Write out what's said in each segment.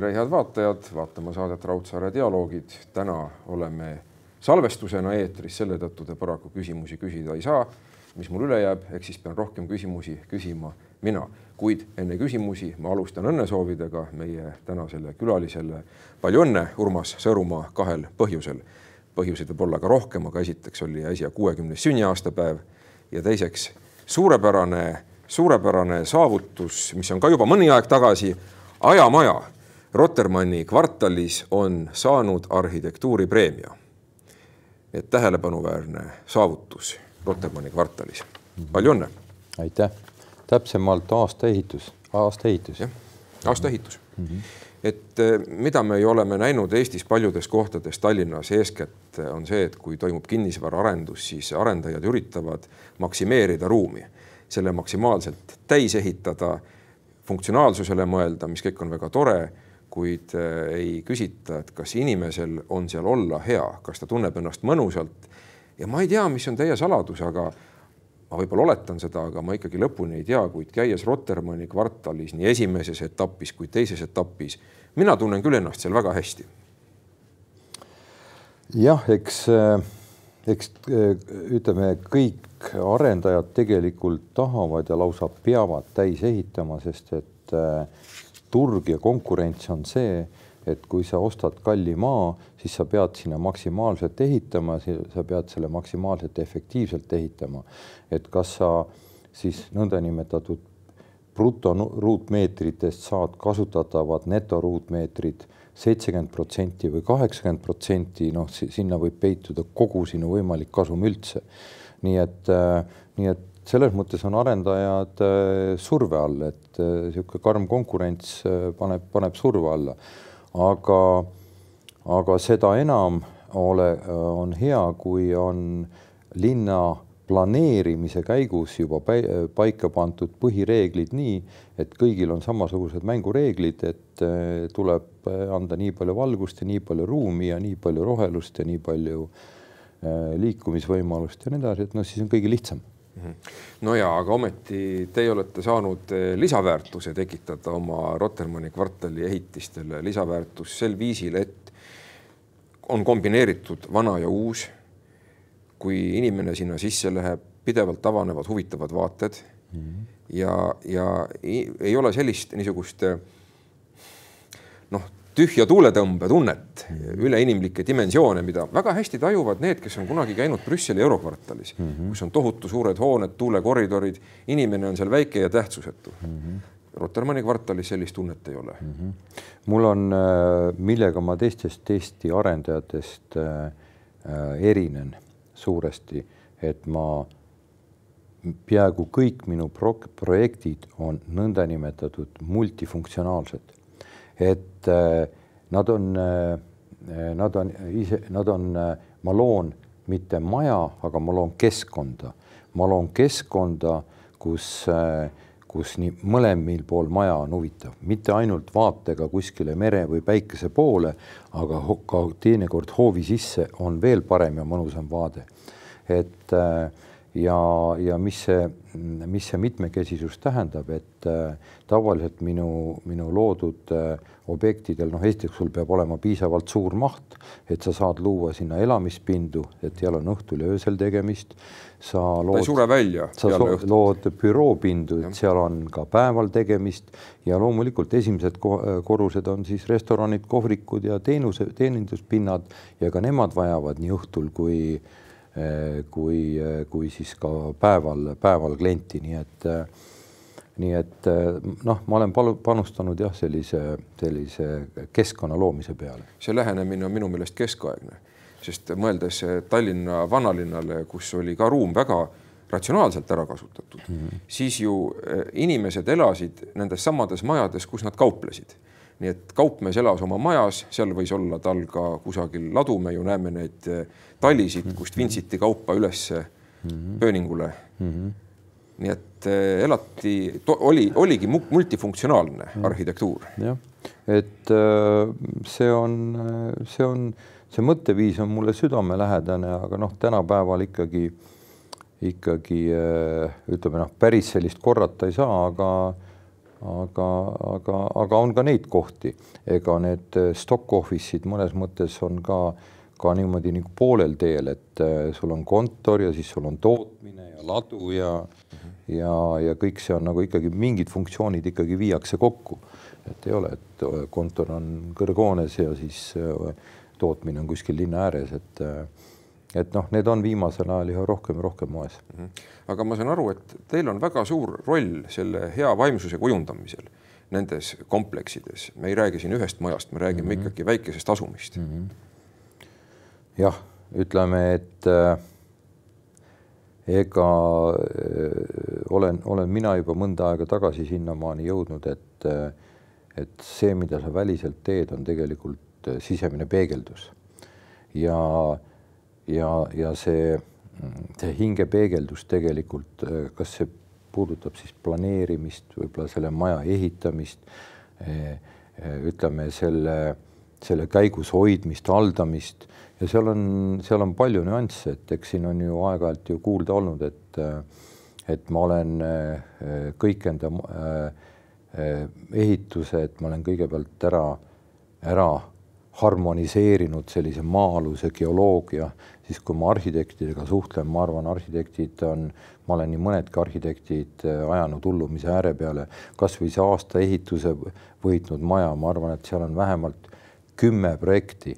tere, head vaatajad, vaatama saadet Raudsaare dialoogid. täna oleme salvestusena eetris, selle tõttu te paraku küsimusi küsida ei saa. mis mul üle jääb, eks siis pean rohkem küsimusi küsima mina, kuid enne küsimusi ma alustan õnnesoovidega meie tänasele külalisele. palju õnne, Urmas Sõõrumaa, kahel põhjusel. põhjuseid võib olla ka rohkem, aga esiteks oli äsja kuuekümnes sünniaastapäev ja teiseks suurepärane, suurepärane saavutus, mis on ka juba mõni aeg tagasi ajamaja Rotermanni kvartalis on saanud arhitektuuripreemia. et tähelepanuväärne saavutus Rotermanni kvartalis. palju õnne. aitäh, täpsemalt aastaehitus, aastaehitus. jah, aastaehitus mm. -hmm. et eh, mida me ju oleme näinud Eestis paljudes kohtades, Tallinnas eeskätt on see, et kui toimub kinnisvaraarendus, siis arendajad üritavad maksimeerida ruumi, selle maksimaalselt täis ehitada funktsionaalsusele mõelda, mis kõik on väga tore, kuid äh, ei küsita, et kas inimesel on seal olla hea, kas ta tunneb ennast mõnusalt. ja ma ei tea, mis on teie saladus, aga ma võib-olla oletan seda, aga ma ikkagi lõpuni ei tea, kuid käies Rotermanni kvartalis nii esimeses etapis kui teises etapis, mina tunnen küll ennast seal väga hästi. jah, eks, äh, eks äh, ütleme, kõik arendajad tegelikult tahavad ja lausa peavad täis ehitama, sest et turg ja konkurents on see, et kui sa ostad kalli maa, siis sa pead sinna maksimaalselt ehitama, sa pead selle maksimaalselt efektiivselt ehitama. et kas sa siis nõndanimetatud brutoruutmeetritest saad kasutatavad netoruutmeetrid seitsekümmend protsenti või kaheksakümmend protsenti, noh, sinna võib peituda kogu sinu võimalik kasum üldse nii et, äh, nii et selles mõttes on arendajad äh, surve all, et niisugune äh, karm konkurents paneb, paneb surve alla. aga, aga seda enam ole, on hea, kui on linna planeerimise käigus juba paika pandud põhireeglid nii, et kõigil on samasugused mängureeglid, et tuleb anda nii palju valgust ja nii palju ruumi ja nii palju rohelust ja nii palju äh, Äh, liikumisvõimalust ja nii edasi, et noh, siis on kõige lihtsam. No ja, aga ometi teie olete saanud äh, lisaväärtuse tekitada oma Rotermanni kvartali ehitistele, lisaväärtus sel viisil, et on kombineeritud vana ja uus. kui inimene sinna sisse läheb, pidevalt avanevad huvitavad vaated mm -hmm. ja, ja ei ole sellist niisugust noh, tühja tuuletõmbe tunnet, üleinimlikke dimensioone, mida väga hästi tajuvad need, kes on kunagi käinud Brüsseli eurokvartalis mm, -hmm. kus on tohutu suured hooned, tuulekoridorid, inimene on seal väike ja tähtsusetu mm. -hmm. Rotermanni kvartalis sellist tunnet ei ole mm. -hmm. mul on, äh, millega ma teistest Eesti arendajatest äh, äh, erinen suuresti, et ma peaaegu kõik minu pro projektid on nõndanimetatud multifunktsionaalsed et äh, nad on, äh, nad on ise, nad on, äh, ma loon mitte maja, aga ma loon keskkonda. ma loon keskkonda, kus, kus nii mõlemal pool maja on huvitav, mitte ainult vaatega kuskile mere või päikese poole, aga ka teinekord hoovi sisse on veel parem ja mõnusam vaade. et äh, ja, ja mis see, mis see mitmekesisus tähendab, et äh, tavaliselt minu, minu loodud äh, objektidel, noh, esiteks sul peab olema piisavalt suur maht, et sa saad luua sinna elamispindu, et seal on õhtul ja öösel tegemist. sa lood, sure välja. sa lood büroopindu, et seal on ka päeval tegemist ja loomulikult esimesed korrused on siis restoranid, kohvikud ja teenuse, teeninduspinnad ja ka nemad vajavad nii õhtul kui äh, kui, eh, kui siis ka päeval, päeval klienti, nii et eh, nii et noh, ma olen palu-, panustanud jah, sellise, sellise keskkonna loomise peale. see lähenemine on minu meelest keskaegne, sest mõeldes Tallinna vanalinnale, kus oli ka ruum väga ratsionaalselt ära kasutatud mm, -hmm. siis ju inimesed elasid nendes samades majades, kus nad kauplesid nii et kaupmees elas oma majas, seal võis olla tal ka kusagil ladu, me ju näeme neid eh, talisid, mhm. kust vintsiti kaupa ülesse mhm. pööningule mm. -hmm. nii et äh, elati, oli, oligi multifunktsionaalne mm -hmm. arhitektuur. jah, et see on, see on, see mõtteviis on mulle südamelähedane, aga noh, tänapäeval ikkagi, ikkagi ütleme noh, päris sellist korrata ei saa, aga aga, aga, aga on ka neid kohti, ega need stock office'id mõnes mõttes on ka, ka niimoodi nagu poolel teel, et äh, sul on kontor ja siis sul on tootmine ja ladu ja mm -hmm. ja, ja kõik see on nagu ikkagi mingid funktsioonid ikkagi viiakse kokku, et ei ole, et äh, kontor on kõrghoones ja siis äh, tootmine on kuskil linna ääres, et et noh, need on viimasel ajal üha rohkem ja rohkem moes mm. -hmm. aga ma saan aru, et teil on väga suur roll selle hea vaimsuse kujundamisel nendes kompleksides, me ei räägi siin ühest majast, me räägime mm -hmm. ikkagi väikesest asumist mm. -hmm. jah, ütleme, et äh, ega äh, olen, olen mina juba mõnda aega tagasi sinnamaani jõudnud, et äh, et see, mida sa väliselt teed, on tegelikult sisemine peegeldus ja äh, ja, ja see, see hingepeegeldus tegelikult, kas see puudutab siis planeerimist, võib-olla selle maja ehitamist, ütleme selle, selle käigus hoidmist, haldamist. Ja seal on, seal on palju nüansse, et eks siin on ju aeg-ajalt ju kuulda olnud, et et ma olen kõik enda ehitused, ma olen kõigepealt ära, ära harmoniseerinud sellise maa-aluse geoloogia, siis kui ma arhitektidega suhtlen, ma arvan, arhitektid on, ma olen nii mõnedki arhitektid äh, ajanud hullumise ääre peale, kasvõi see aasta ehituse võitnud maja, ma arvan, et seal on vähemalt kümme projekti,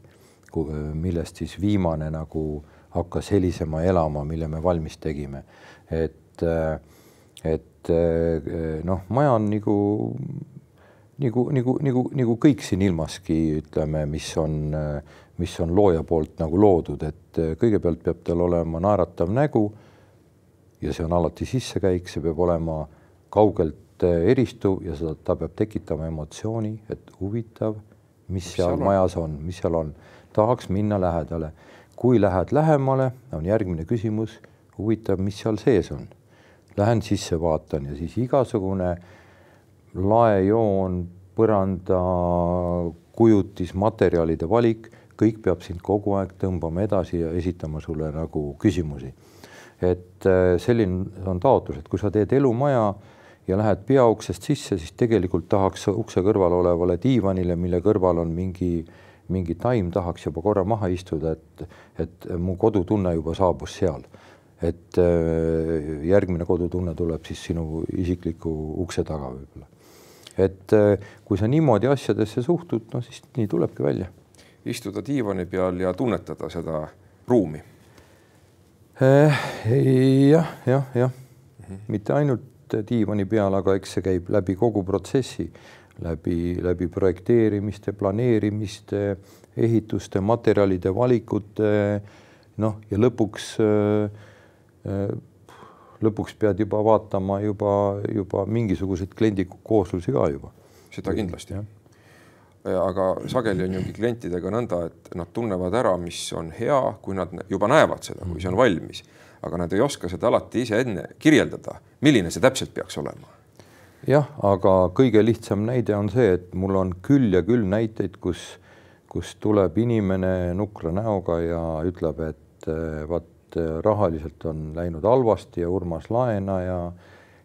millest siis viimane nagu hakkas helisema, elama, mille me valmis tegime. et, äh, et äh, noh, maja on nagu nagu, nagu, nagu, nagu kõik siin ilmaski, ütleme, mis on, mis on looja poolt nagu loodud, et kõigepealt peab tal olema naeratav nägu ja see on alati sissekäik, see peab olema kaugelt eristuv ja seda, ta peab tekitama emotsiooni, et huvitav, mis seal, seal majas on, mis seal on. tahaks minna lähedale. kui lähed lähemale, on järgmine küsimus, huvitav, mis seal sees on. Lähen sisse, vaatan ja siis igasugune äh, laejoon, põranda, kujutis, materjalide valik, kõik peab sind kogu aeg tõmbama edasi ja esitama sulle nagu küsimusi. et äh, selline on taotlus, et kui sa teed elumaja ja lähed peauksest sisse, siis tegelikult tahaks ukse kõrval olevale diivanile, mille kõrval on mingi, mingi taim, tahaks juba korra maha istuda, et, et mu kodutunne juba saabus seal et äh, järgmine kodutunne tuleb siis sinu isikliku ukse taga võib-olla et äh, kui sa niimoodi asjadesse suhtud, no siis nii tulebki välja. istuda diivani peal ja tunnetada seda ruumi. Äh, jah, jah, jah mm, -hmm. mitte ainult diivani peal, aga eks see käib läbi kogu protsessi, läbi, läbi projekteerimiste, planeerimiste, ehituste, materjalide valikute, noh, ja lõpuks äh, äh, lõpuks pead juba vaatama juba, juba mingisuguseid kliendikooslusi ka juba. seda kindlasti. aga sageli on ju klientidega nõnda, et nad tunnevad ära, mis on hea, kui nad juba näevad seda, kui see on valmis, aga nad ei oska seda alati ise enne kirjeldada, milline see täpselt peaks olema jah, aga kõige lihtsam näide on see, et mul on küll ja küll näiteid, kus, kus tuleb inimene nukra näoga ja ütleb, et vaat et äh, rahaliselt on läinud halvasti ja Urmas laena ja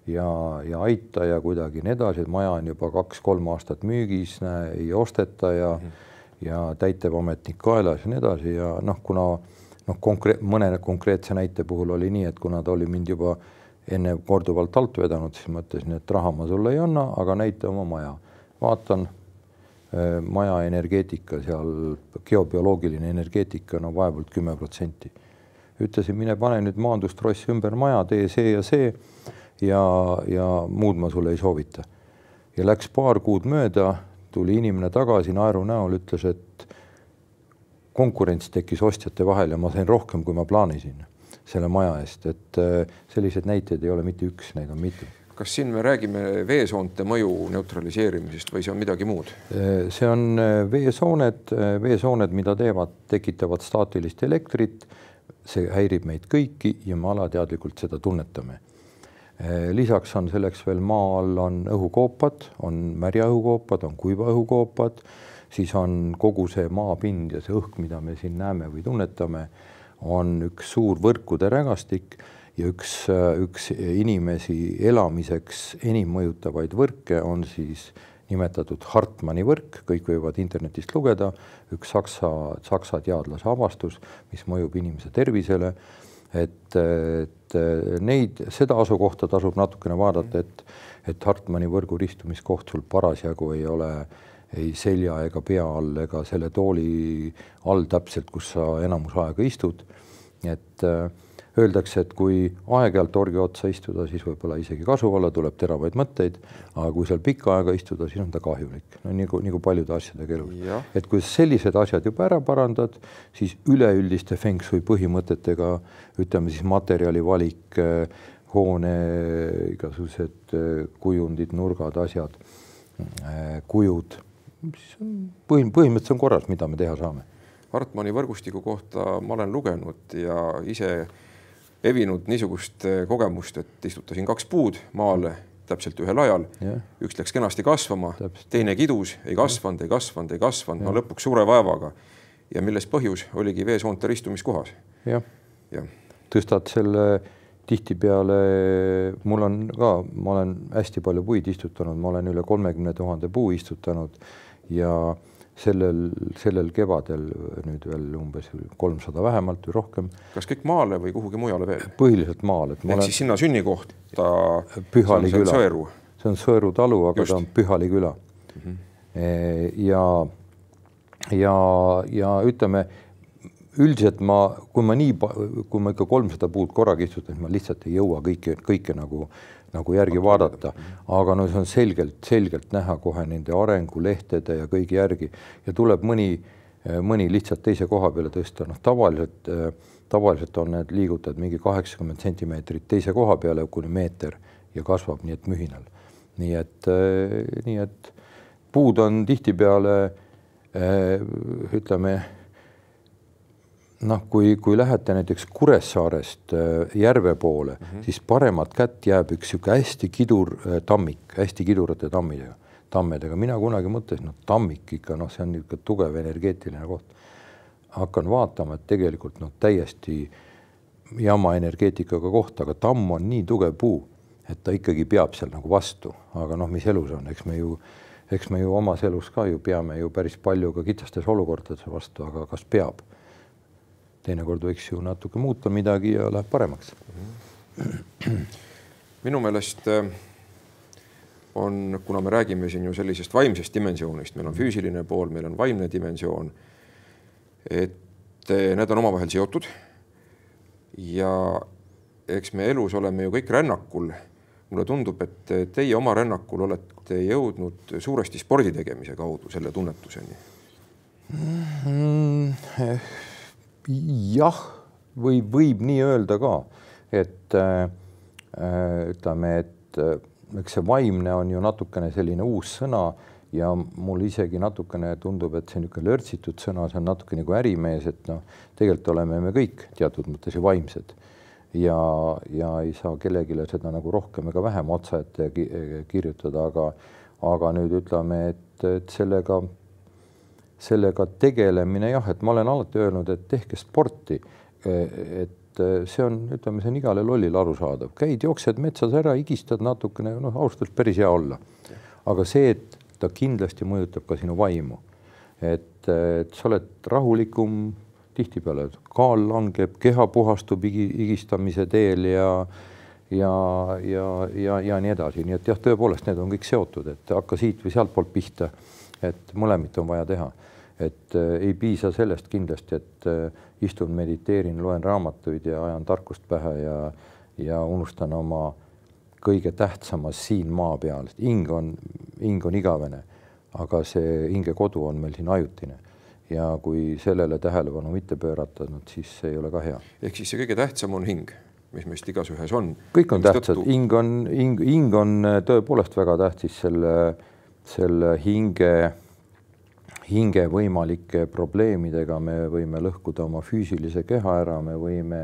ja, ja aita ja kuidagi nii edasi, et maja on juba kaks-kolm aastat müügis, ei osteta ja mm -hmm. ja täitevametnik kaelas ja nii edasi ja noh, kuna noh, konkreet-, mõne konkreetse näite puhul oli nii, et kuna ta oli mind juba enne korduvalt alt vedanud, siis mõtlesin, et raha ma sulle ei anna, aga näita oma maja. vaatan äh, maja energeetika seal, geobioloogiline energeetika, no vaevalt kümme protsenti ütlesin, mine pane nüüd maandustross ümber maja, tee see ja see ja, ja muud ma sulle ei soovita. ja läks paar kuud mööda, tuli inimene tagasi naeru näol, ütles, et konkurents tekkis ostjate vahel ja ma sain rohkem, kui ma plaanisin selle maja eest, et äh, selliseid näiteid ei ole mitte üks, neid on mitu kas siin me räägime veesoonte mõju neutraliseerimisest või see on midagi muud? Äh, see on äh, veesooned, veesooned, mida teevad, tekitavad staatilist elektrit see häirib meid kõiki ja me alateadlikult seda tunnetame. Eh, lisaks on selleks veel maa all on õhukoopad, on märja õhukoopad, on kuiva õhukoopad, siis on kogu see maapind ja see õhk, mida me siin näeme või tunnetame, on üks suur võrkude rägastik ja üks, üks inimesi elamiseks enim mõjutavaid võrke on siis nimetatud Hartmanni võrk, kõik võivad internetist lugeda, üks saksa, saksa teadlase avastus, mis mõjub inimese tervisele. et, et neid, seda asukohta tasub natukene vaadata, et, et Hartmanni võrgu ristumiskoht sul parasjagu ei ole ei selja ega pea all ega selle tooli all täpselt, kus sa enamus aega istud. et äh, öeldakse, et kui aeg-ajalt orgi otsa istuda, siis võib-olla isegi kasu olla, tuleb teravaid mõtteid, aga kui seal pikka aega istuda, siis on ta kahjulik, no nii kui, nii kui paljude asjadega elus. et kui sellised asjad juba ära parandad, siis üleüldiste feng shui põhimõtetega, ütleme siis materjali valik, hoone igasugused kujundid, nurgad, asjad, kujud, siis on põhim-, põhimõtteliselt on korras, mida me teha saame. Hartmanni võrgustiku kohta ma olen lugenud ja ise evinud niisugust eh, kogemust, et istutasin kaks puud maale täpselt ühel ajal. üks läks kenasti kasvama, teine kidus, ei kasvanud, ei kasvanud, ei kasvanud, no lõpuks suure vaevaga. ja milles põhjus oligi veesoonte ristumiskohas. jah ja. ja., tõstad selle tihtipeale, mul on ka, ma olen hästi palju puid istutanud, ma olen üle kolmekümne tuhande puu istutanud ja sellel, sellel kevadel nüüd veel umbes kolmsada vähemalt või rohkem. kas kõik maale või kuhugi mujale veel? põhiliselt maale. ehk olen... siis sinna sünnikohta. Pühali küla. see on Sõeru talu, aga Just. ta on Pühali küla mm. -hmm. ja, ja, ja ütleme üldiselt ma, kui ma nii, kui ma ikka kolmsada puud korraga istutan, siis ma lihtsalt ei jõua kõike, kõike nagu nagu järgi vaadata, aga no see on selgelt, selgelt näha kohe nende arengulehtede ja kõigi järgi. Ja tuleb mõni, mõni lihtsalt teise koha peale tõsta, noh, tavaliselt, tavaliselt on need liigutad mingi kaheksakümmend sentimeetrit teise koha peale kuni meeter ja kasvab nii et mühinal. nii et, nii et puud on tihtipeale ütleme noh, kui, kui lähete näiteks Kuressaarest äh, järve poole mm, -hmm. siis paremat kätt jääb üks niisugune hästi kidur äh, tammik, hästi kidurate tammidega, tammedega. mina kunagi mõtlesin, no tammik ikka noh, see on niisugune tugev energeetiline koht. hakkan vaatama, et tegelikult noh, täiesti jama energeetikaga koht, aga tamm on nii tugev puu, et ta ikkagi peab seal nagu vastu, aga noh, mis elus on, eks me ju eks me ju omas elus ka ju peame ju päris palju ka kitsastes olukordades vastu, aga kas peab teinekord võiks ju natuke muuta midagi ja läheb paremaks. minu meelest äh, on, kuna me räägime siin ju sellisest vaimsest dimensioonist, meil on füüsiline pool, meil on vaimne dimensioon. et äh, need on omavahel seotud. ja eks me elus oleme ju kõik rännakul. mulle tundub, et teie oma rännakul olete jõudnud suuresti spordi tegemise kaudu selle tunnetuseni mm. -hmm jah, või võib nii öelda ka, et äh, ütleme, et äh, eks see vaimne on ju natukene selline uus sõna ja mul isegi natukene tundub, et see niisugune lörtsitud sõna, see on natuke nagu ärimees, et noh, tegelikult oleme me kõik teatud mõttes ju vaimsed. Ja, ja ei saa kellelegi seda nagu rohkem ega vähem otsa ette kirjutada, aga, aga nüüd ütleme, et, et sellega sellega tegelemine jah, et ma olen alati öelnud, et tehke sporti. et see on, ütleme, see on igale lollile arusaadav, käid, jooksed metsas ära, higistad natukene, noh, ausalt öeldes päris hea olla. aga see, et ta kindlasti mõjutab ka sinu vaimu. et, et sa oled rahulikum, tihtipeale kaal langeb, keha puhastub higi, higistamise teel ja ja, ja, ja, ja nii edasi, nii et jah, tõepoolest, need on kõik seotud, et hakka siit või sealtpoolt pihta. Et mõlemit on vaja teha et äh, ei piisa sellest kindlasti, et äh, istun, mediteerin, loen raamatuid ja ajan tarkust pähe ja, ja unustan oma kõige tähtsama siin maa peal, hing on, hing on igavene, aga see hingekodu on meil siin ajutine ja kui sellele tähelepanu mitte pöörata, no siis see ei ole ka hea. ehk siis see kõige tähtsam on hing, mis meist igas ühes on. kõik on tähtsad hing on, hing, hing on äh, tõepoolest väga tähtis selle, selle hinge hinge võimalike probleemidega me võime lõhkuda oma füüsilise keha ära, me võime,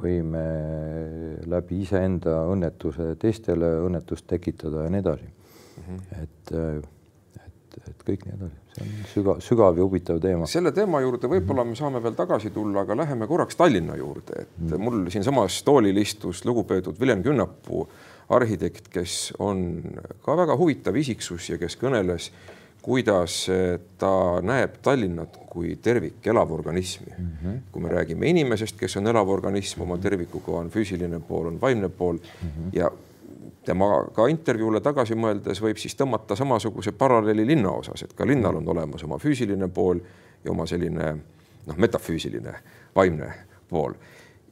võime läbi iseenda õnnetuse teistele õnnetust tekitada ja nii edasi mm. -hmm. et, et, et kõik nii edasi see on sügav, sügav ja huvitav teema. selle teema juurde võib-olla me saame veel tagasi tulla, aga läheme korraks Tallinna juurde, et mm. mul siinsamas toolil istus lugupeetud Villem Künnapuu, arhitekt, kes on ka väga huvitav isiksus ja kes kõneles, kuidas ta näeb Tallinnat kui tervik, elavorganismi mm. -hmm. kui me räägime inimesest, kes on elav organism oma tervikuga, on füüsiline pool, on vaimne pool mm -hmm. ja temaga intervjuule tagasi mõeldes võib siis tõmmata samasuguse paralleeli linna osas, et ka linnal on olemas oma füüsiline pool ja oma selline noh, metafüüsiline vaimne pool.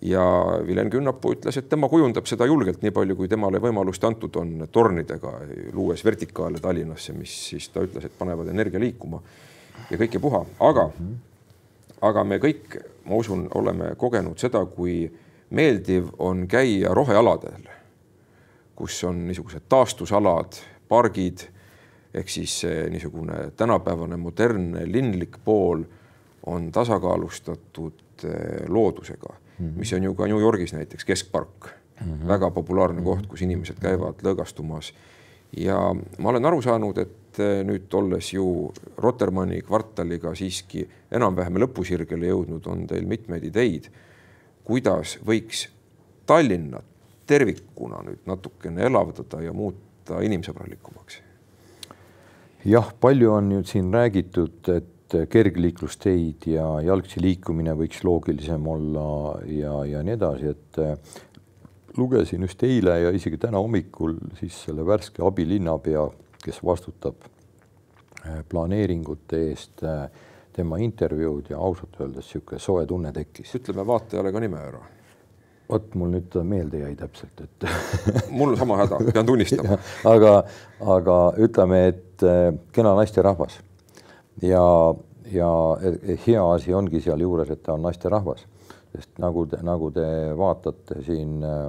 Ja Vilen Künnapuu ütles, et tema kujundab seda julgelt, nii palju kui temale võimalust antud on tornidega, luues vertikaale Tallinnasse, mis siis ta ütles, et panevad energia liikuma ja kõik ei puha, aga, aga me kõik, ma usun, oleme kogenud seda, kui meeldiv on käia rohealadel kus on niisugused taastusalad, pargid ehk siis niisugune tänapäevane modernne linlik pool on tasakaalustatud eh, loodusega mm, -hmm. mis on ju ka New Yorgis näiteks keskpark mm, -hmm. väga populaarne koht, kus inimesed käivad lõõgastumas. ja ma olen aru saanud, et eh, nüüd olles ju Rotermanni kvartaliga siiski enam-vähem lõpusirgele jõudnud, on teil mitmeid ideid, kuidas võiks Tallinnat tervikuna nüüd natukene elavdada ja muuta inimsõbralikumaks? jah, palju on nüüd siin räägitud, et kergliiklusteid ja jalgsi liikumine võiks loogilisem olla ja, ja nii edasi, et äh, lugesin just eile ja isegi täna hommikul siis selle värske abilinnapea, kes vastutab äh, planeeringute eest, äh, tema intervjuud ja ausalt öeldes niisugune soe tunne tekkis. ütleme vaatajale ka nime ära. Vot mul nüüd meelde jäi täpselt, et mul sama häda, pean tunnistama. Aga, aga ütleme, et kena naisterahvas ja, ja hea asi ongi sealjuures, et ta on naisterahvas, sest nagu te, nagu te vaatate siin äh,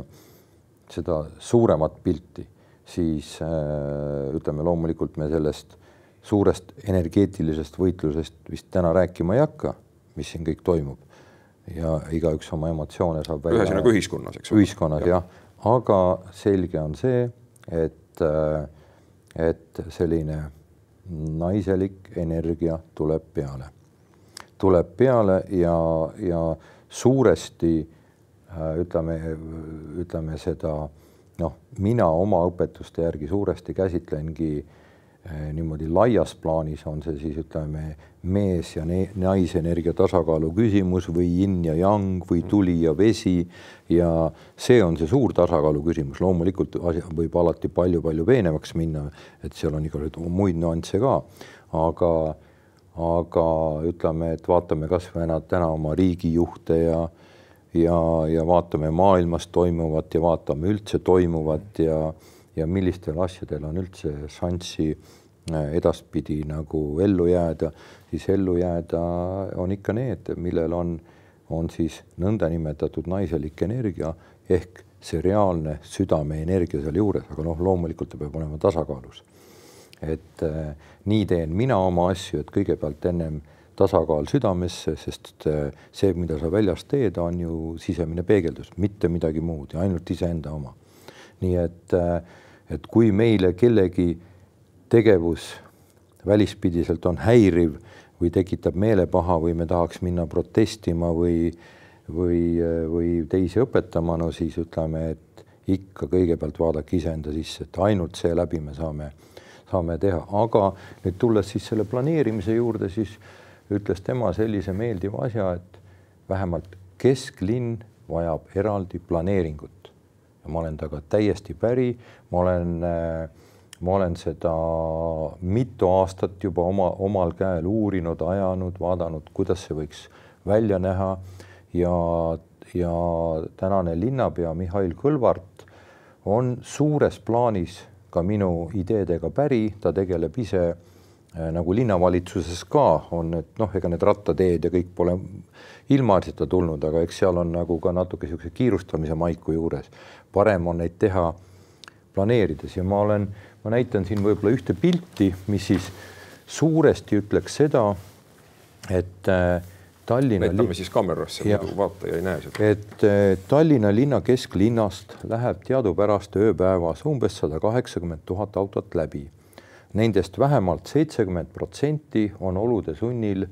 seda suuremat pilti, siis äh, ütleme loomulikult me sellest suurest energeetilisest võitlusest vist täna rääkima ei hakka, mis siin kõik toimub ja igaüks oma emotsioone saab välja. ühesõnaga ühiskonnas, eks ole. ühiskonnas jah ja., aga selge on see, et, et selline naiselik energia tuleb peale, tuleb peale ja, ja suuresti äh, ütleme, ütleme seda noh, mina oma õpetuste järgi suuresti käsitlengi äh, niimoodi laias plaanis on see siis ütleme mees ja naisenergia tasakaalu küsimus või yin ja yang või tuli ja vesi. Ja see on see suur tasakaalu küsimus, loomulikult võib alati palju-palju veenevaks minna, et seal on igasuguseid muid nüansse ka, aga aga ütleme, et vaatame kasvõi täna oma riigijuhte ja ja, ja vaatame maailmas toimuvat ja vaatame üldse toimuvat ja ja millistel asjadel on üldse šanssi äh, edaspidi nagu ellu jääda, siis ellu jääda on ikka need, millel on, on siis nõndanimetatud naiselik energia ehk see reaalne südameenergia sealjuures, aga noh, loomulikult ta peab olema tasakaalus. et äh, nii teen mina oma asju, et kõigepealt ennem tasakaal südamesse, sest äh, see, mida sa väljas teed, on ju sisemine peegeldus, mitte midagi muud ja ainult iseenda oma. nii et äh, et kui meile kellegi tegevus välispidiselt on häiriv või tekitab meelepaha või me tahaks minna protestima või, või, või teisi õpetama, no siis ütleme, et ikka kõigepealt vaadake iseenda sisse, et ainult seeläbi me saame, saame teha, aga nüüd tulles siis selle planeerimise juurde, siis ütles tema sellise meeldiva asja, et vähemalt kesklinn vajab eraldi planeeringut ma olen temaga täiesti päri, ma olen, äh, ma olen seda mitu aastat juba oma, omal käel uurinud, ajanud, vaadanud, kuidas see võiks välja näha. Ja, ja tänane linnapea Mihhail Kõlvart on suures plaanis ka minu ideedega päri, ta tegeleb ise nagu linnavalitsuses ka on, et noh, ega need rattateed ja kõik pole ilmaasjata tulnud, aga eks seal on nagu ka natuke niisuguse kiirustamise maiku juures parem on neid teha planeerides ja ma olen, ma näitan siin võib-olla ühte pilti, mis siis suuresti ütleks seda, et äh, Tallinna. näitame siis kaamerasse, muidu vaataja ei näe seda. et äh, Tallinna linna kesklinnast läheb teadupärast ööpäevas umbes sada kaheksakümmend tuhat autot läbi. Nendest vähemalt seitsekümmend protsenti on olude sunnil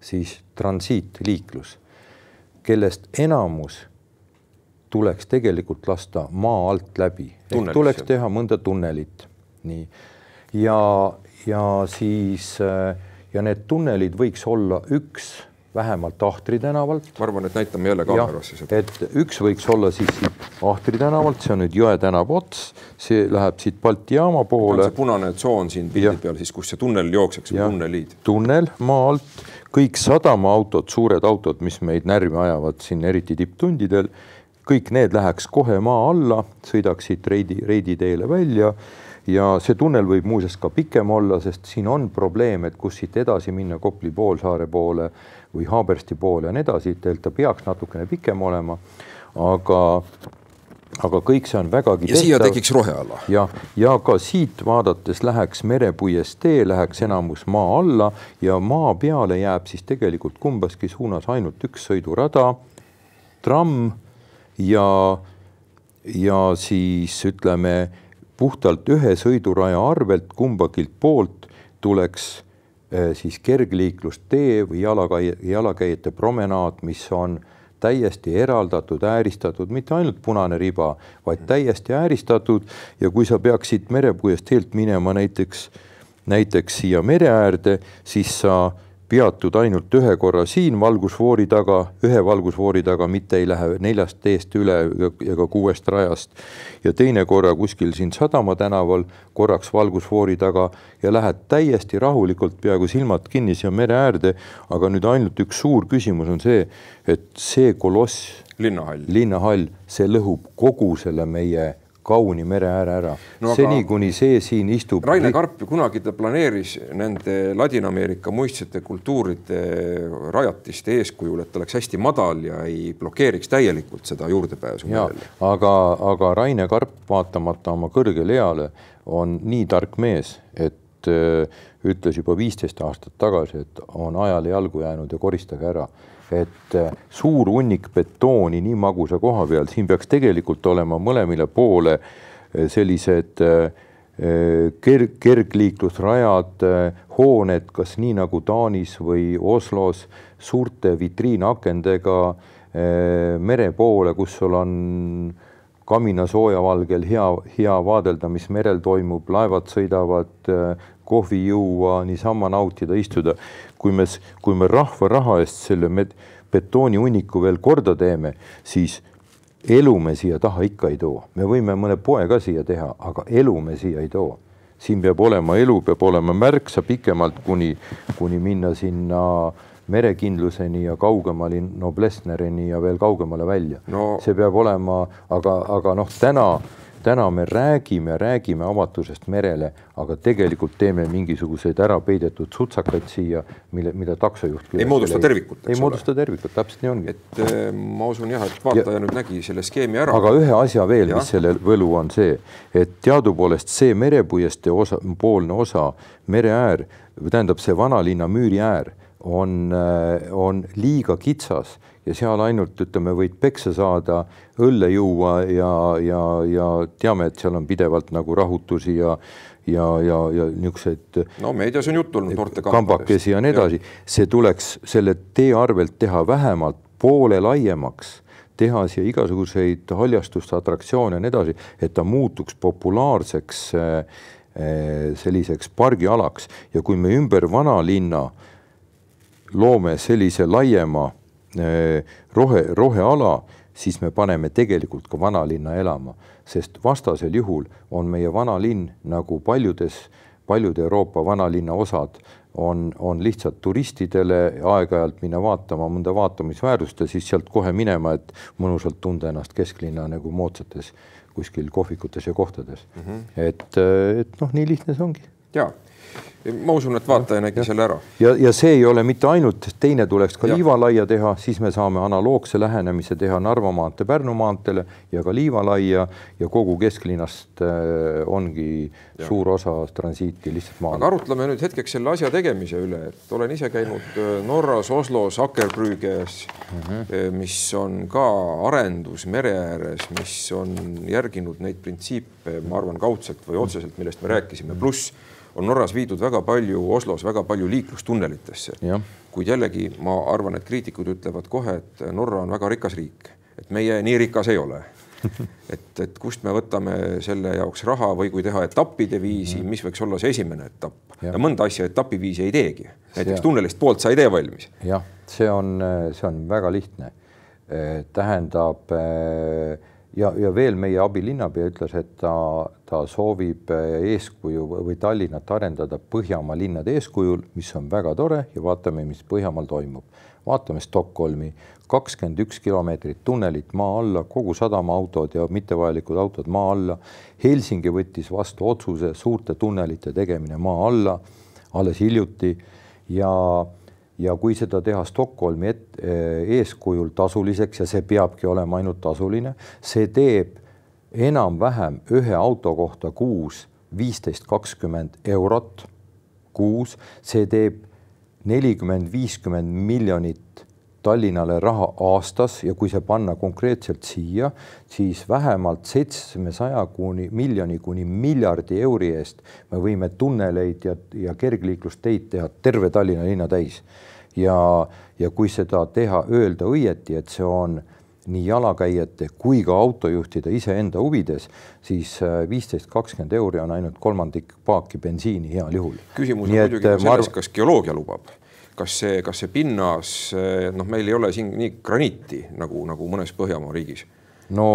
siis transiitliiklus, kellest enamus tuleks tegelikult lasta maa alt läbi, tuleks teha mõnda tunnelit, nii. Ja, ja siis ja need tunnelid võiks olla üks vähemalt Ahtri tänavalt. ma arvan, et näitame jälle kaamerasse seda. et üks võiks olla siis siit Ahtri tänavalt, see on nüüd Jõe tänava ots, see läheb siit Balti jaama poole. see punane tsoon siin pildi peal siis, kus see tunnel jookseks, tunneliid. tunnel maa alt, kõik sadamaautod, suured autod, mis meid närvi ajavad siin eriti tipptundidel, kõik need läheks kohe maa alla, sõidaks siit Reidi, Reidi teele välja ja see tunnel võib muuseas ka pikem olla, sest siin on probleem, et kus siit edasi minna Kopli poolsaare poole või Haabersti poole ja nii edasi, ta peaks natukene pikem olema, aga aga kõik see on vägagi ja tehtav. siia tekiks roheala. jah, ja ka siit vaadates läheks merepuiestee, läheks enamus maa alla ja maa peale jääb siis tegelikult kumbaski suunas ainult üks sõidurada, tramm ja, ja siis ütleme puhtalt ühe sõiduraja arvelt kumbagilt poolt tuleks siis kergliiklustee või jalakäija, jalakäijate promenaad, mis on täiesti eraldatud, ääristatud, mitte ainult punane riba, vaid täiesti ääristatud. Ja kui sa peaksid merepuiest teelt minema näiteks, näiteks siia mere äärde, siis sa peatud ainult ühe korra siin valgusfoori taga, ühe valgusfoori taga, mitte ei lähe neljast teest üle ega kuuest rajast. ja teine korra kuskil siin Sadama tänaval korraks valgusfoori taga ja lähed täiesti rahulikult, peaaegu silmad kinni siia mere äärde. aga nüüd ainult üks suur küsimus on see, et see koloss, linnahall, linnahall, see lõhub kogu selle meie kauni mere ääre ära no,. seni, kuni see siin istub. Raine Karp ju kunagi ta planeeris nende Ladina-Ameerika muistsete kultuuride rajatiste eeskujul, et ta oleks hästi madal ja ei blokeeriks täielikult seda juurdepääsu aga, aga Raine Karp, vaatamata oma kõrgele eale, on nii tark mees, et äh, ütles juba viisteist aastat tagasi, et on ajale jalgu jäänud ja koristage ära et äh, suur hunnik betooni nii magusa koha peal, siin peaks tegelikult olema mõlemile poole äh, sellised äh, kerg, kergliiklusrajad, hooned, kas nii nagu Taanis või Oslos, suurte vitriinakendega mere poole, kus sul on kaminasooja valgel hea, hea vaadelda, mis merel toimub, laevad sõidavad, kohvi juua, niisama nautida, istuda. kui me, kui me rahva raha eest selle betoonihunniku veel korda teeme, siis elu me siia taha ikka ei too. me võime mõne poe ka siia teha, aga elu me siia ei too. siin peab olema elu, peab olema märksa pikemalt, kuni, kuni minna sinna merekindluseni ja kaugemale Noblessnerini ja veel kaugemale välja no.. see peab olema, aga, aga noh, täna täna me räägime, räägime avatusest merele, aga tegelikult teeme mingisuguseid ära peidetud sutsakaid siia, mille, mida taksojuht ei moodusta tervikut. ei moodusta tervikut, täpselt nii ongi. et äh, ma usun jah, et vaataja ja, nüüd nägi selle skeemi ära. aga ühe asja veel, mis selle võlu on see, et teadupoolest see merepuiestee osa, poolne osa, mereäär, tähendab see vanalinna müüriäär on, äh, on liiga kitsas ja seal ainult ütleme, võid peksa saada, õlle juua ja, ja, ja teame, et seal on pidevalt nagu rahutusi ja ja, ja, ja niisuguseid. no meedias on juttu olnud noorte kambakesi ja nii edasi, see tuleks selle tee arvelt teha vähemalt poole laiemaks teha siia igasuguseid haljastust, atraktsioone ja nii edasi, et ta muutuks populaarseks äh, selliseks pargialaks. Ja kui me ümber vanalinna loome sellise laiema Äh, rohe, roheala, siis me paneme tegelikult ka vanalinna elama, sest vastasel juhul on meie vanalinn nagu paljudes, paljude Euroopa vanalinna osad on, on lihtsalt turistidele aeg-ajalt minna vaatama mõnda vaatamisväärust ja siis sealt kohe minema, et mõnusalt tunda ennast kesklinna nagu moodsates kuskil kohvikutes ja kohtades mm. -hmm. et, et noh, nii lihtne see ongi. jaa ma usun, et vaataja nägi ja. selle ära. ja, ja see ei ole mitte ainult, teine tuleks ka liivalaia teha, siis me saame analoogse lähenemise teha Narva maantee Pärnu maanteele ja ka liivalaia ja kogu kesklinnast äh, ongi ja. suur osa transiiti lihtsalt maal. aga arutleme nüüd hetkeks selle asja tegemise üle, et olen ise käinud äh, Norras, Oslos, Akerbrüges mm, -hmm. mis on ka arendus mere ääres, mis on järginud neid printsiipe, ma arvan, kaudselt või otseselt, millest me rääkisime, pluss on Norras viidud väga palju, Oslos väga palju liiklustunnelitesse. kuid jällegi ma arvan, et kriitikud ütlevad kohe, et Norra on väga rikas riik, et meie nii rikas ei ole et, et kust me võtame selle jaoks raha või kui teha etappide viisi, mhm. mis võiks olla see esimene etapp ja, ja mõnda asja etapiviisi ei teegi. näiteks tunnelist poolt sa ei tee valmis. jah, see on, see on väga lihtne. tähendab ja, ja veel meie abilinnapea ütles, et ta, ta soovib eeskuju või Tallinnat arendada Põhjamaa linnade eeskujul, mis on väga tore ja vaatame, mis Põhjamaal toimub. vaatame Stockholmi, kakskümmend üks kilomeetrit tunnelit maa alla, kogu sadamaautod ja mittevajalikud autod maa alla. Helsingi võttis vastu otsuse suurte tunnelite tegemine maa alla alles hiljuti ja, ja kui seda teha Stockholmi et, eeskujul tasuliseks ja see peabki olema ainult tasuline, see teeb enam-vähem ühe auto kohta kuus viisteist, kakskümmend eurot kuus, see teeb nelikümmend, viiskümmend miljonit Tallinnale raha aastas ja kui see panna konkreetselt siia, siis vähemalt seitsmesaja kuni miljoni kuni miljardi euri eest me võime tunneleid ja, ja kergliiklusteid teha terve Tallinna linna täis. ja, ja kui seda teha, öelda õieti, et see on nii jalakäijate kui ka autojuhtide iseenda huvides, siis äh, viisteist, kakskümmend euri on ainult kolmandik paaki bensiini heal juhul. küsimus on muidugi äh, selles, kas geoloogia lubab kas see, kas see pinnas, noh, meil ei ole siin nii graniiti nagu, nagu mõnes Põhjamaa riigis. No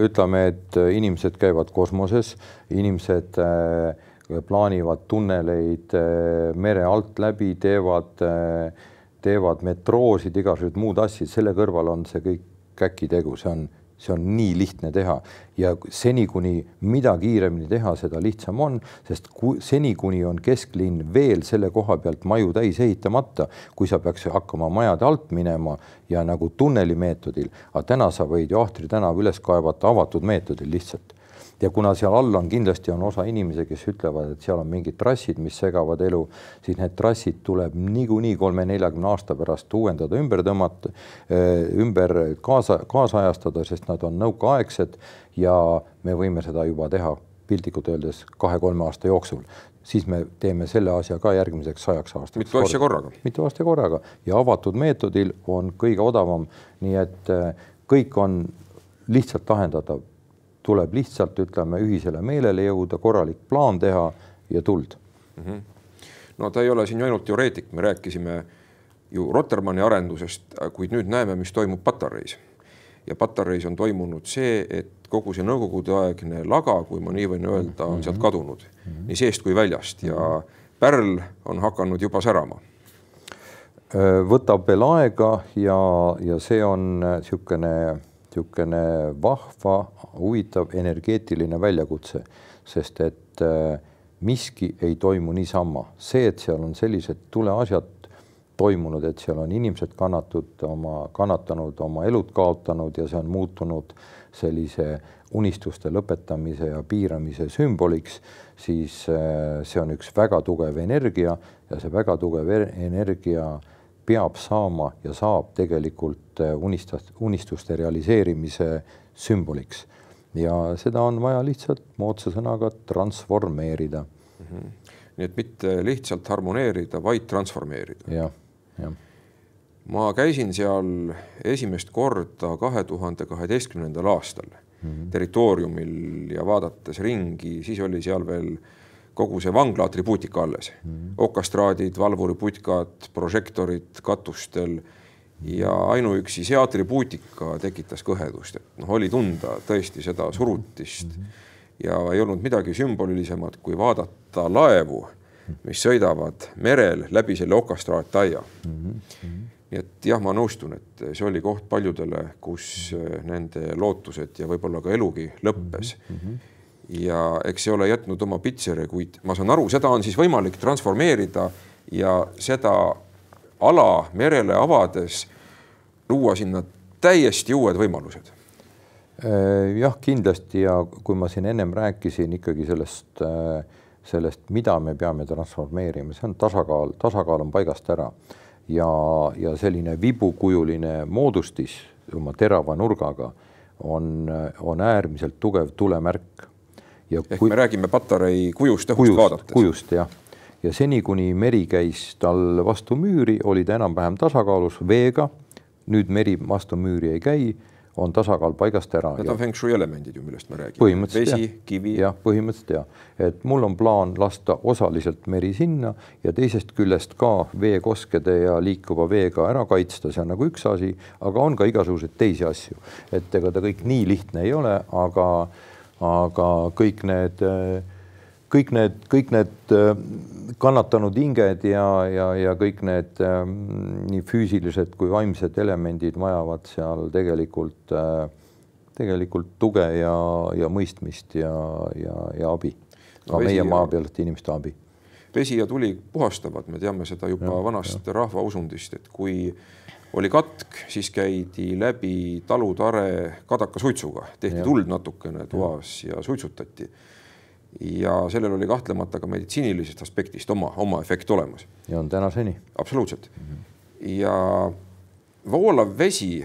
ütleme, et inimesed käivad kosmoses, inimesed äh, plaanivad tunneleid äh, mere alt läbi, teevad, teevad metroosid, igasugused muud asjad, selle kõrval on see kõik käkitegu, see on see on nii lihtne teha. Ja seni, kuni mida kiiremini teha, seda lihtsam on, sest kui seni, kuni on kesklinn veel selle koha pealt maju täis ehitamata, kui sa peaks hakkama majade alt minema ja nagu tunneli meetodil, aga täna sa võid ju Ahtri tänava üles kaevata avatud meetodil lihtsalt ja kuna seal all on kindlasti on osa inimesi, kes ütlevad, et seal on mingid trassid, mis segavad elu, siis need trassid tuleb niikuinii kolme-neljakümne aasta pärast uuendada, ümber tõmmata, eh, ümber kaasa, kaasajastada, sest nad on nõukaaegsed ja me võime seda juba teha piltlikult öeldes kahe-kolme aasta jooksul siis me teeme selle asja ka järgmiseks sajaks aastaks. mitu asja korraga. mitu asja korraga ja avatud meetodil on kõige odavam, nii et eh, kõik on lihtsalt lahendatav tuleb lihtsalt, ütleme, ühisele meelele jõuda, korralik plaan teha ja tuld mm. -hmm. no ta ei ole siin ju ainult teoreetik, me rääkisime ju Rotermanni arendusest, kuid nüüd näeme, mis toimub Patareis. ja Patareis on toimunud see, et kogu see nõukogudeaegne laga, kui ma nii võin öelda, on sealt mhm. kadunud mm -hmm. nii seest kui väljast ja pärl on hakanud juba särama võtab veel aega ja, ja see on niisugune niisugune vahva, huvitav energeetiline väljakutse, sest et äh, miski ei toimu niisama, see, et seal on sellised tuleasjad toimunud, et seal on inimesed kannatud oma, kannatanud, oma elud kaotanud ja see on muutunud sellise unistuste lõpetamise ja piiramise sümboliks, siis äh, see on üks väga tugev energia ja see väga tugev energia peab saama ja saab tegelikult äh, unistast, unistuste realiseerimise sümboliks. ja seda on vaja lihtsalt moodsa sõnaga transformeerida mm. -hmm. nii et mitte lihtsalt harmoneerida, vaid transformeerida ja,. jah, jah. ma käisin seal esimest korda kahe tuhande kaheteistkümnendal aastal mm -hmm. territooriumil ja vaadates ringi, siis oli seal veel kogu see vangla atribuutika alles mm. okastraadid, valvuriputkad, prožektorid katustel ja ainuüksi see atribuutika tekitas kõhedust, et noh, oli tunda tõesti seda surutist mm -hmm. ja ei olnud midagi sümbolilisemat, kui vaadata laevu, mis sõidavad merel läbi selle okastraattaia mm. -hmm. nii et jah, ma nõustun, et see oli koht paljudele, kus nende lootused ja võib-olla ka elugi lõppes mm. -hmm ja eks see ole jätnud oma pitseri, kuid ma saan aru, seda on siis võimalik transformeerida ja seda ala merele avades luua sinna täiesti uued võimalused. Äh, jah, kindlasti ja kui ma siin ennem rääkisin ikkagi sellest, äh, sellest, mida me peame transformeerima, see on tasakaal, tasakaal on paigast ära ja, ja selline vibukujuline moodustis oma terava nurgaga on, on äärmiselt tugev tulemärk ja ehk kui... me räägime Patarei kujust õhust kujust, vaadates. kujust jah, ja seni, kuni meri käis tal vastu müüri, oli ta enam-vähem tasakaalus veega. nüüd meri vastu müüri ei käi on tasakaal paigast ära. Need on feng shui elemendid ju, millest me räägime. vesi, kivi. jah, põhimõtteliselt ja, et mul on plaan lasta osaliselt meri sinna ja teisest küljest ka veekoskede ja liikuva veega ära kaitsta, see on nagu üks asi, aga on ka igasuguseid teisi asju, et ega ta kõik nii lihtne ei ole, aga, aga kõik need äh, kõik need, kõik need äh, kannatanud hinged ja, ja, ja kõik need ähm, nii füüsilised kui vaimsed elemendid vajavad seal tegelikult, äh, tegelikult tuge ja, ja mõistmist ja, ja, ja abi. ka meie maa pealt inimeste abi. vesi ja tuli puhastavad, me teame seda juba ja, vanast rahvausundist, et kui oli katk, siis käidi läbi talutare kadakasuitsuga, tehti ja. tuld natukene toas ja, suitsutati ja sellel oli kahtlemata ka meditsiinilisest aspektist oma, oma efekt olemas. ja on tänaseni. absoluutselt mm. -hmm. ja voolav vesi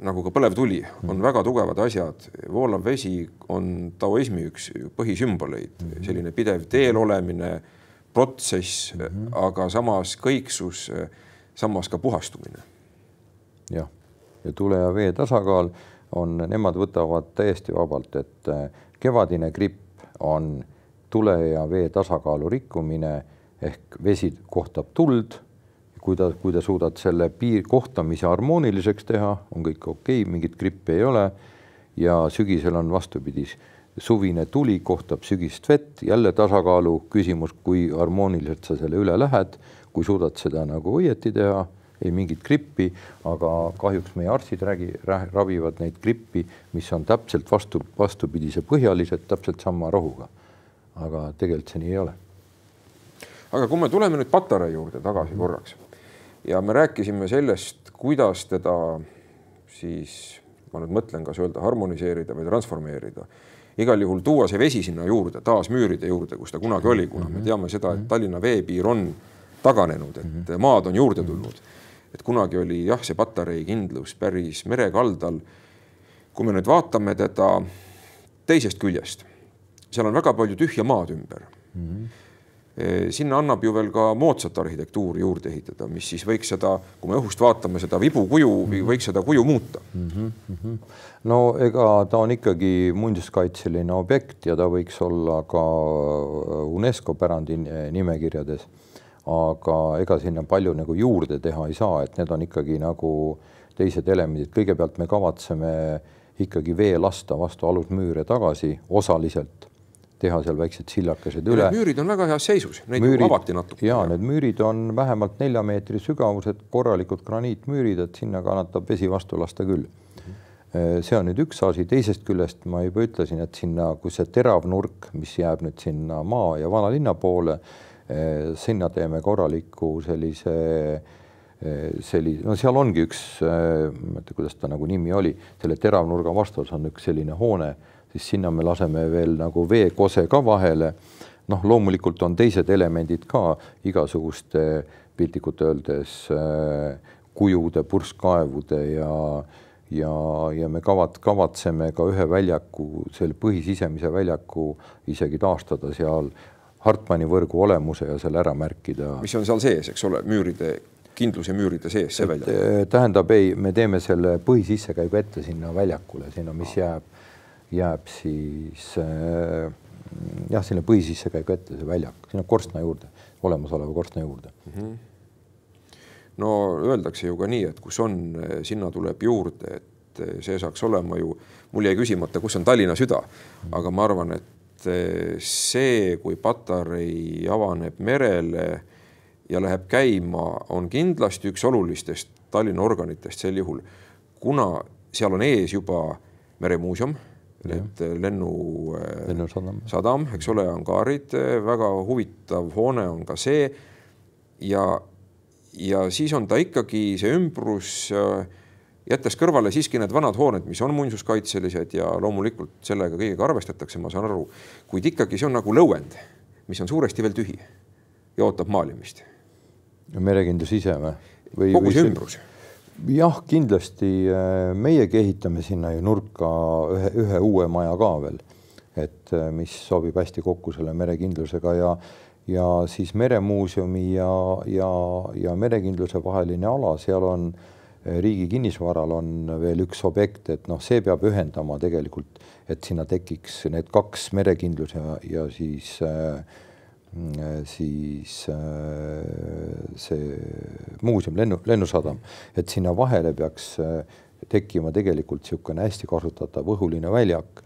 nagu ka põlev tuli mm, -hmm. on väga tugevad asjad. voolav vesi on taoismi üks põhisümboleid mm, -hmm. selline pidev teel olemine, protsess mm, -hmm. aga samas kõiksus, samas ka puhastumine. Jah, ja tule ja vee tasakaal on, nemad võtavad täiesti vabalt, et kevadine gripp on tule ja vee tasakaalu rikkumine ehk vesi kohtab tuld. kui ta, kui ta suudad selle piir kohtamise harmooniliseks teha, on kõik okei okay,, mingit grippi ei ole. ja sügisel on vastupidi, suvine tuli kohtab sügist vett, jälle tasakaalu küsimus, kui harmooniliselt sa selle üle lähed, kui suudad seda nagu õieti teha ei mingit grippi, aga kahjuks meie arstid räägi, ravivad neid grippi, mis on täpselt vastu, vastupidise põhjalised, täpselt sama rohuga. aga tegelikult see nii ei ole. aga kui me tuleme nüüd Patarei juurde tagasi korraks ja me rääkisime sellest, kuidas teda siis, ma nüüd mõtlen, kas öelda harmoniseerida või transformeerida igal juhul tuua see vesi sinna juurde, taas müüride juurde, kus ta kunagi oli, kuna me mhm. teame seda, et Tallinna veepiir on taganenud, et mhm. maad on juurde tulnud et kunagi oli jah, see patarei kindlus päris merekaldal. kui me nüüd vaatame teda teisest küljest, seal on väga palju tühja maad ümber mm. -hmm. sinna annab ju veel ka moodsat arhitektuuri juurde ehitada, mis siis võiks seda, kui me õhust vaatame seda vibukuju mm, -hmm. võiks seda kuju muuta mm. -hmm. no ega ta on ikkagi muinsuskaitseline objekt ja ta võiks olla ka UNESCO pärandi nimekirjades aga ega sinna palju nagu juurde teha ei saa, et need on ikkagi nagu teised elemendid, kõigepealt me kavatseme ikkagi vee lasta vastu alusmüüre tagasi osaliselt, teha seal väiksed sillakesed üle. müürid on väga heas seisus, neid müürid, avati natuke. ja need müürid on vähemalt nelja meetri sügavused, korralikud graniitmüürid, et sinna kannatab vesi vastu lasta küll see on nüüd üks asi, teisest küljest ma juba ütlesin, et sinna, kus see terav nurk, mis jääb nüüd sinna maa ja vanalinna poole, sinna teeme korraliku sellise, eh, sellise, no seal ongi üks, eh, ma ei mäleta, kuidas ta nagu nimi oli, selle teravnurga vastas on üks selline hoone, siis sinna me laseme veel nagu veekose ka vahele. noh, loomulikult on teised elemendid ka igasuguste piltlikult öeldes kujude, purskkaevude ja ja, ja me kavat-, kavatseme ka ühe väljaku, selle põhisisemise väljaku isegi taastada seal Hartmani võrgu olemuse ja selle ära märkida. mis on seal sees, eks ole, müüride, kindluse müüride sees, see väljak? Eh, tähendab, ei, me teeme selle põhisissekäigu ette sinna väljakule, sinna, mis jääb, jääb siis äh, jah, sinna põhisissekäigu ette, see väljak, sinna korstna juurde, olemasoleva korstna juurde mm. -hmm. no öeldakse ju ka nii, et kus on, sinna tuleb juurde, et see saaks olema ju, mul jäi küsimata, kus on Tallinna süda, aga ma arvan, et Eh, see, kui Patarei avaneb merele ja läheb käima, on kindlasti üks olulistest Tallinna organitest sel juhul, kuna seal on ees juba meremuuseum, et lennu, lennusadam, sadam, eks ole, hangaarid, väga huvitav hoone on ka see. ja, ja siis on ta ikkagi see ümbrus äh, jättes kõrvale siiski need vanad hooned, mis on muinsuskaitselised ja loomulikult sellega kõigega arvestatakse, ma saan aru, kuid ikkagi see on nagu lõuend, mis on suuresti veel tühi ja ootab maalimist. merekindlus ise või? või kogu see ümbrus? jah, kindlasti äh, meiegi ehitame sinna ju nurka ühe, ühe uue maja ka veel. et äh, mis sobib hästi kokku selle merekindlusega ja ja siis Meremuuseumi ja, ja, ja merekindluse vaheline ala, seal on äh, riigi kinnisvaral on veel üks objekt, et noh, see peab ühendama tegelikult, et sinna tekiks need kaks merekindluse ja, ja siis äh, siis see muuseum, lennu, lennusadam, et sinna vahele peaks tekkima tegelikult niisugune hästi kasutatav õhuline väljak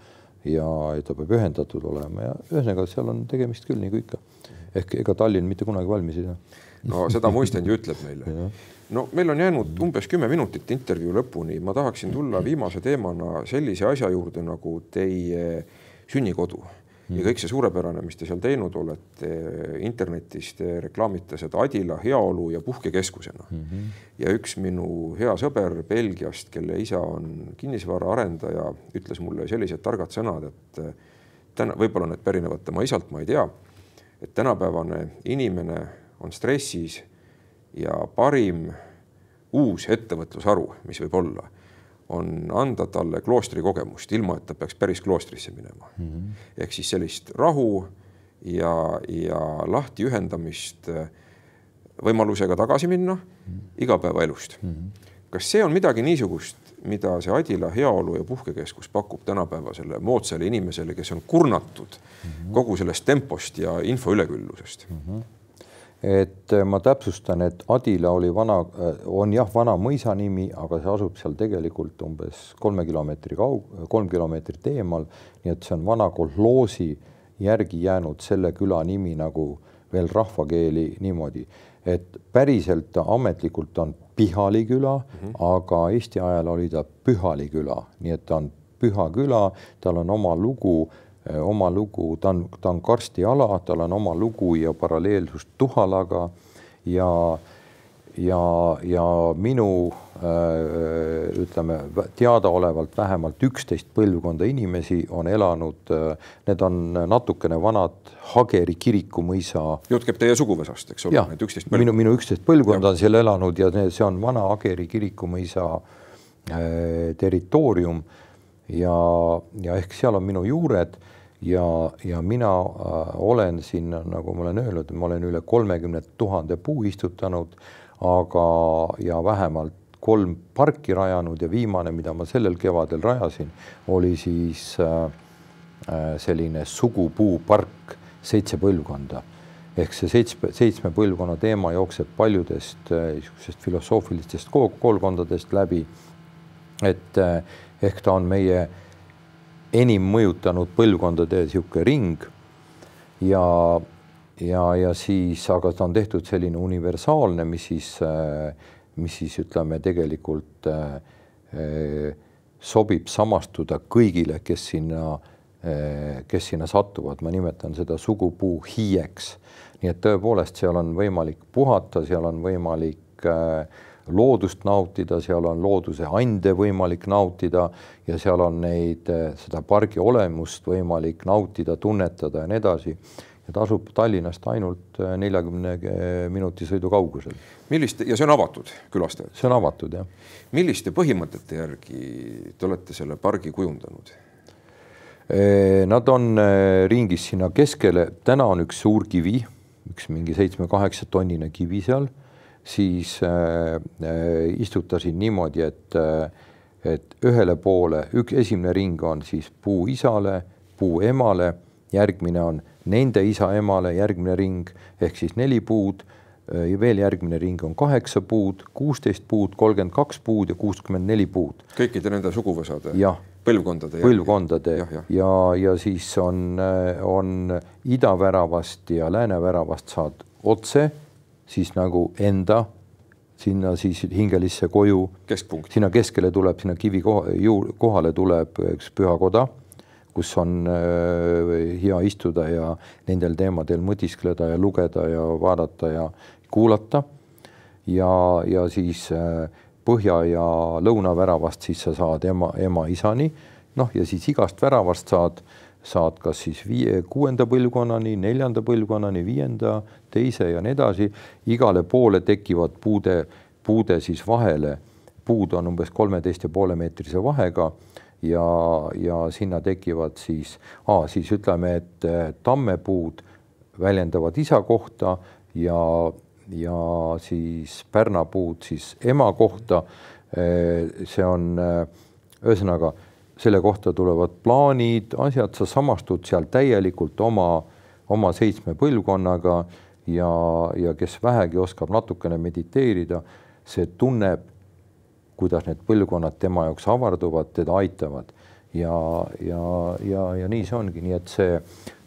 ja ta peab ühendatud olema ja ühesõnaga, seal on tegemist küll nagu ikka. ehk ega Tallinn mitte kunagi valmis ei saa. no seda muistand ju ütleb meile. no meil on jäänud umbes kümme minutit intervjuu lõpuni, ma tahaksin tulla viimase teemana sellise asja juurde nagu teie sünnikodu ja kõik see suurepärane, mis te seal teinud olete internetis, te reklaamite seda Adila heaolu ja puhkekeskusena mm. -hmm. ja üks minu hea sõber Belgiast, kelle isa on kinnisvaraarendaja, ütles mulle sellised targad sõnad, et täna võib-olla need pärinevad tema isalt, ma ei tea. et tänapäevane inimene on stressis ja parim uus ettevõtlusharu, mis võib olla on anda talle kloostri kogemust, ilma et ta peaks päris kloostrisse minema mm. -hmm. ehk siis sellist rahu ja, ja lahtiühendamist äh, võimalusega tagasi minna mm -hmm. igapäevaelust mm. -hmm. kas see on midagi niisugust, mida see Adila heaolu ja puhkekeskus pakub tänapäevasele moodsale inimesele, kes on kurnatud mm -hmm. kogu sellest tempost ja info üleküllusest mm? -hmm et äh, ma täpsustan, et Adila oli vana, äh, on jah, vana mõisa nimi, aga see asub seal tegelikult umbes kolme kilomeetri kaug-, kolm kilomeetrit eemal. nii et see on vana kolhoosi järgi jäänud selle küla nimi nagu veel rahvakeeli niimoodi, et päriselt ta ametlikult on Pihali küla mm, -hmm. aga Eesti ajal oli ta Pühali küla, nii et ta on püha küla, tal on oma lugu oma lugu, ta on, ta on karstiala, tal on oma lugu ja paralleelsust Tuhalaga ja, ja, ja minu äh, ütleme teadaolevalt vähemalt üksteist põlvkonda inimesi on elanud, äh, need on natukene vanad Hageri kiriku mõisa. jutt käib teie suguvõsast, eks ole? minu, minu üksteist põlvkonda on seal elanud ja see on vana Hageri kiriku mõisa äh, territoorium ja, ja ehk seal on minu juured ja, ja mina äh, olen siin, nagu ma olen öelnud, ma olen üle kolmekümne tuhande puu istutanud, aga, ja vähemalt kolm parki rajanud ja viimane, mida ma sellel kevadel rajasin, oli siis äh, äh selline sugupuupark, seitse põlvkonda. ehk see seitsme, seitsme põlvkonna teema jookseb paljudest niisugusest filosoofilistest koolkondadest läbi. et ehk ta on meie äh, enim mõjutanud põlvkondade niisugune ring ja, ja, ja siis, aga ta on tehtud selline universaalne, mis siis, mis siis ütleme tegelikult eh, sobib samastuda kõigile, kes sinna, kes sinna satuvad, ma nimetan seda sugupuu hiieks. nii et tõepoolest, seal on võimalik puhata, seal on võimalik äh, loodust nautida, seal on looduse ande võimalik nautida ja seal on neid, eh, seda pargi olemust võimalik nautida, tunnetada ja nii edasi. ja ta asub Tallinnast ainult eh, neljakümne eh, minuti sõidu kaugusel. milliste ja see on avatud külastajatele? see on avatud jah. milliste põhimõtete järgi te olete selle pargi kujundanud? Nad on ringis sinna keskele, täna on üks suur kivi, üks mingi seitsme-kaheksa tonnine kivi seal siis äh, äh, istutasin niimoodi, et äh, et ühele poole, üks esimene ring on siis puu isale, puu emale, järgmine on nende isa-emale, järgmine ring ehk siis neli puud ja veel järgmine ring on kaheksa puud, kuusteist puud, kolmkümmend kaks puud ja kuuskümmend neli puud. kõikide nende suguvõsade? põlvkondade? põlvkondade ja, ja, ja, ja siis on, on idaväravast ja lääneväravast saad otse siis nagu enda sinna siis hingelisse koju. sinna keskele tuleb, sinna kivi koha, juur, kohale tuleb üks pühakoda, kus on äh, hea istuda ja nendel teemadel mõtiskleda ja lugeda ja vaadata ja kuulata. ja, ja siis äh, põhja ja lõunaväravast siis sa saad ema, ema-isani, noh, ja siis igast väravast saad äh, saad kas siis viie, kuuenda põlvkonnani, neljanda põlvkonnani, viienda, teise ja nii edasi. igale poole tekivad puude, puude siis vahele, puud on umbes kolmeteist ja poole meetrise vahega ja, ja sinna tekivad siis, siis ütleme, et tammepuud väljendavad isa kohta ja, ja siis pärnapuud siis ema kohta. see on ühesõnaga selle kohta tulevad plaanid, asjad, sa samastud seal täielikult oma, oma seitsme põlvkonnaga ja, ja kes vähegi oskab natukene mediteerida, see tunneb, kuidas need põlvkonnad tema jaoks avarduvad, teda aitavad. Ja, ja, ja, ja nii see ongi, nii et see,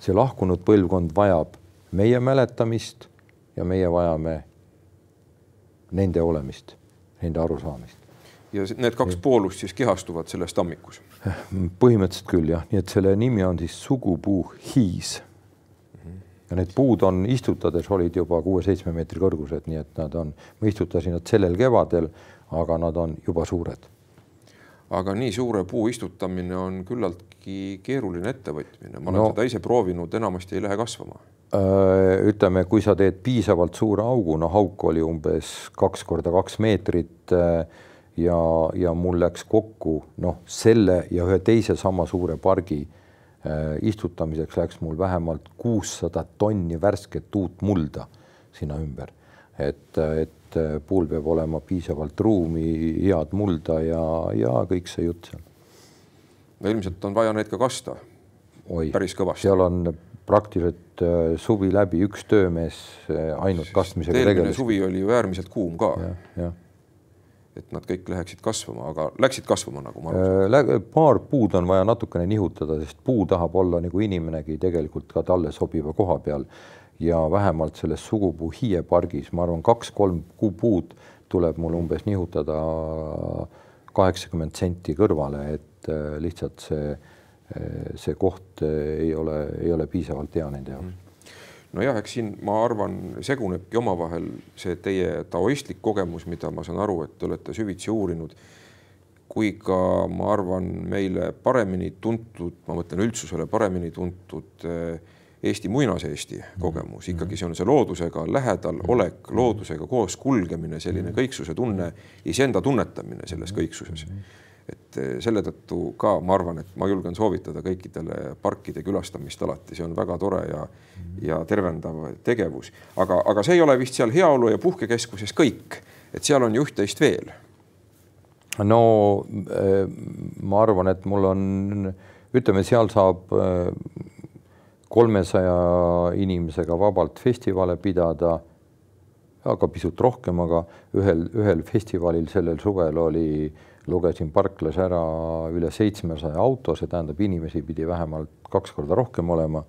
see lahkunud põlvkond vajab meie mäletamist ja meie vajame nende olemist, nende arusaamist. Ja need kaks poolust siis kehastuvad selles tammikus? Põhimõtteliselt küll jah, nii et selle nimi on siis sugupuu hiis. ja need puud on istutades olid juba kuue-seitsme meetri kõrgused, nii et nad on, ma istutasin nad sellel kevadel, aga nad on juba suured. aga nii suure puu istutamine on küllaltki keeruline ettevõtmine, ma olen no, seda ise proovinud, enamasti ei lähe kasvama äh, ütleme, kui sa teed piisavalt suure augu, no auk oli umbes kaks korda kaks meetrit äh, ja, ja mul läks kokku noh, selle ja ühe teise sama suure pargi äh, istutamiseks läks mul vähemalt kuussada tonni värsket uut mulda sinna ümber. et, et äh, puul peab olema piisavalt ruumi, head mulda ja, ja kõik see jutt seal. no ilmselt on vaja neid ka kasta. päris kõvasti. seal on praktiliselt äh, suvi läbi üks töömees äh, ainult kastmisega tegeles. suvi oli ju äärmiselt kuum ka. jah, jah et nad kõik läheksid kasvama, aga läksid kasvama, nagu ma aru saan? Äh, paar puud on vaja natukene nihutada, sest puu tahab olla nagu inimenegi tegelikult ka talle sobiva koha peal. Ja vähemalt selles sugupuu hiiepargis, ma arvan, kaks-kolm puud tuleb mul umbes nihutada kaheksakümmend senti kõrvale, et äh, lihtsalt see, äh, see koht ei ole, ei ole piisavalt hea nende jaoks. Mm nojah, eks siin ma arvan, segunebki omavahel see teie taoistlik kogemus, mida ma saan aru, et te olete süvitsi uurinud, kui ka ma arvan, meile paremini tuntud, ma mõtlen üldsusele paremini tuntud eh, Eesti muinaseesti kogemus, ikkagi see on see loodusega lähedal olek, loodusega koos kulgemine, selline kõiksuse tunne, iseenda tunnetamine selles kõiksuses et eh, selle tõttu ka ma arvan, et ma julgen soovitada kõikidele parkide külastamist alati, see on väga tore ja ja tervendav tegevus, aga, aga see ei ole vist seal heaolu ja puhkekeskuses kõik, et seal on ju üht-teist veel. no eh, ma arvan, et mul on, ütleme, seal saab eh, kolmesaja inimesega vabalt festivale pidada, aga pisut rohkem, aga ühel, ühel festivalil sellel suvel oli äh, lugesin parklas ära üle seitsmesaja auto, see tähendab, inimesi pidi vähemalt kaks korda rohkem olema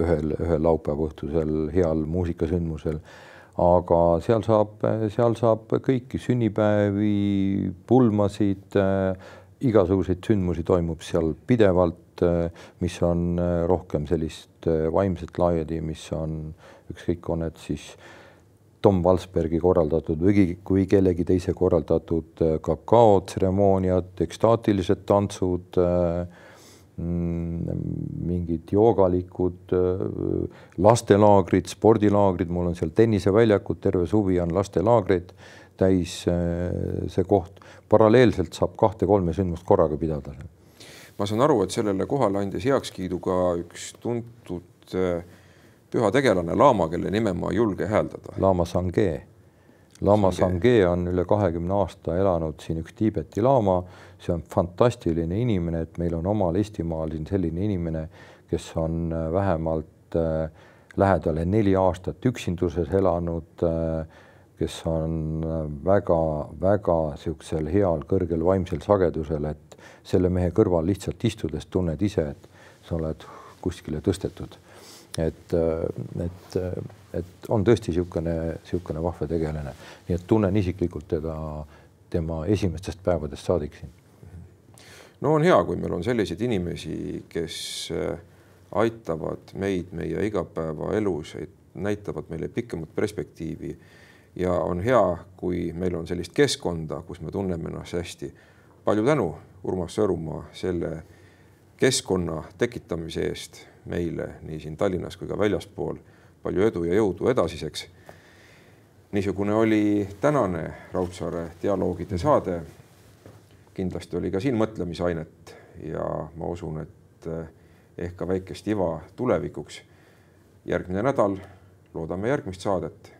ühel, ühel laupäeva õhtusel heal muusikasündmusel. aga seal saab, seal saab kõiki sünnipäevi, pulmasid äh,, igasuguseid sündmusi toimub seal pidevalt äh,, mis on rohkem sellist äh, vaimset laadi, mis on ükskõik, on need siis äh, Tom Valsbergi korraldatud või kui kellegi teise korraldatud äh, kakaotseremooniad, ekstaatilised tantsud, äh, mm, mingid joogalikud, äh, lastelaagrid, spordilaagrid, mul on seal tenniseväljakud, terve suvi on lastelaagreid täis see koht. paralleelselt saab kahte-kolme sündmust korraga pidada. ma saan aru, et sellele kohale andis heakskiidu ka üks tuntud äh, püha tegelane, laama, kelle nime ma ei julge hääldada. Lama Sangee. Lama Sangee on üle kahekümne aasta elanud siin üks Tiibeti laama, see on fantastiline inimene, et meil on omal Eestimaal siin selline inimene, kes on äh, vähemalt äh, lähedale neli aastat üksinduses elanud äh,, kes on väga-väga äh, niisugusel heal kõrgel vaimsel sagedusel, et selle mehe kõrval lihtsalt istudes tunned ise, et sa oled kuskile tõstetud et, et, et on tõesti niisugune, niisugune vahva tegelane, nii et tunnen isiklikult teda tema esimestest päevadest saadik siin. no on hea, kui meil on selliseid inimesi, kes äh, aitavad meid meie igapäevaelus, näitavad meile pikemat perspektiivi ja on hea, kui meil on sellist keskkonda, kus me tunneme ennast hästi. palju tänu, Urmas Sõõrumaa, selle keskkonna tekitamise eest meile nii siin Tallinnas kui ka väljaspool palju edu ja jõudu edasiseks. niisugune oli tänane Raudsaare dialoogide saade. kindlasti oli ka siin mõtlemisainet ja ma usun, et eh, ehk ka väikest iva tulevikuks. järgmine nädal loodame järgmist saadet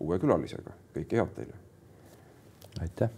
uue külalisega. kõike head teile. aitäh.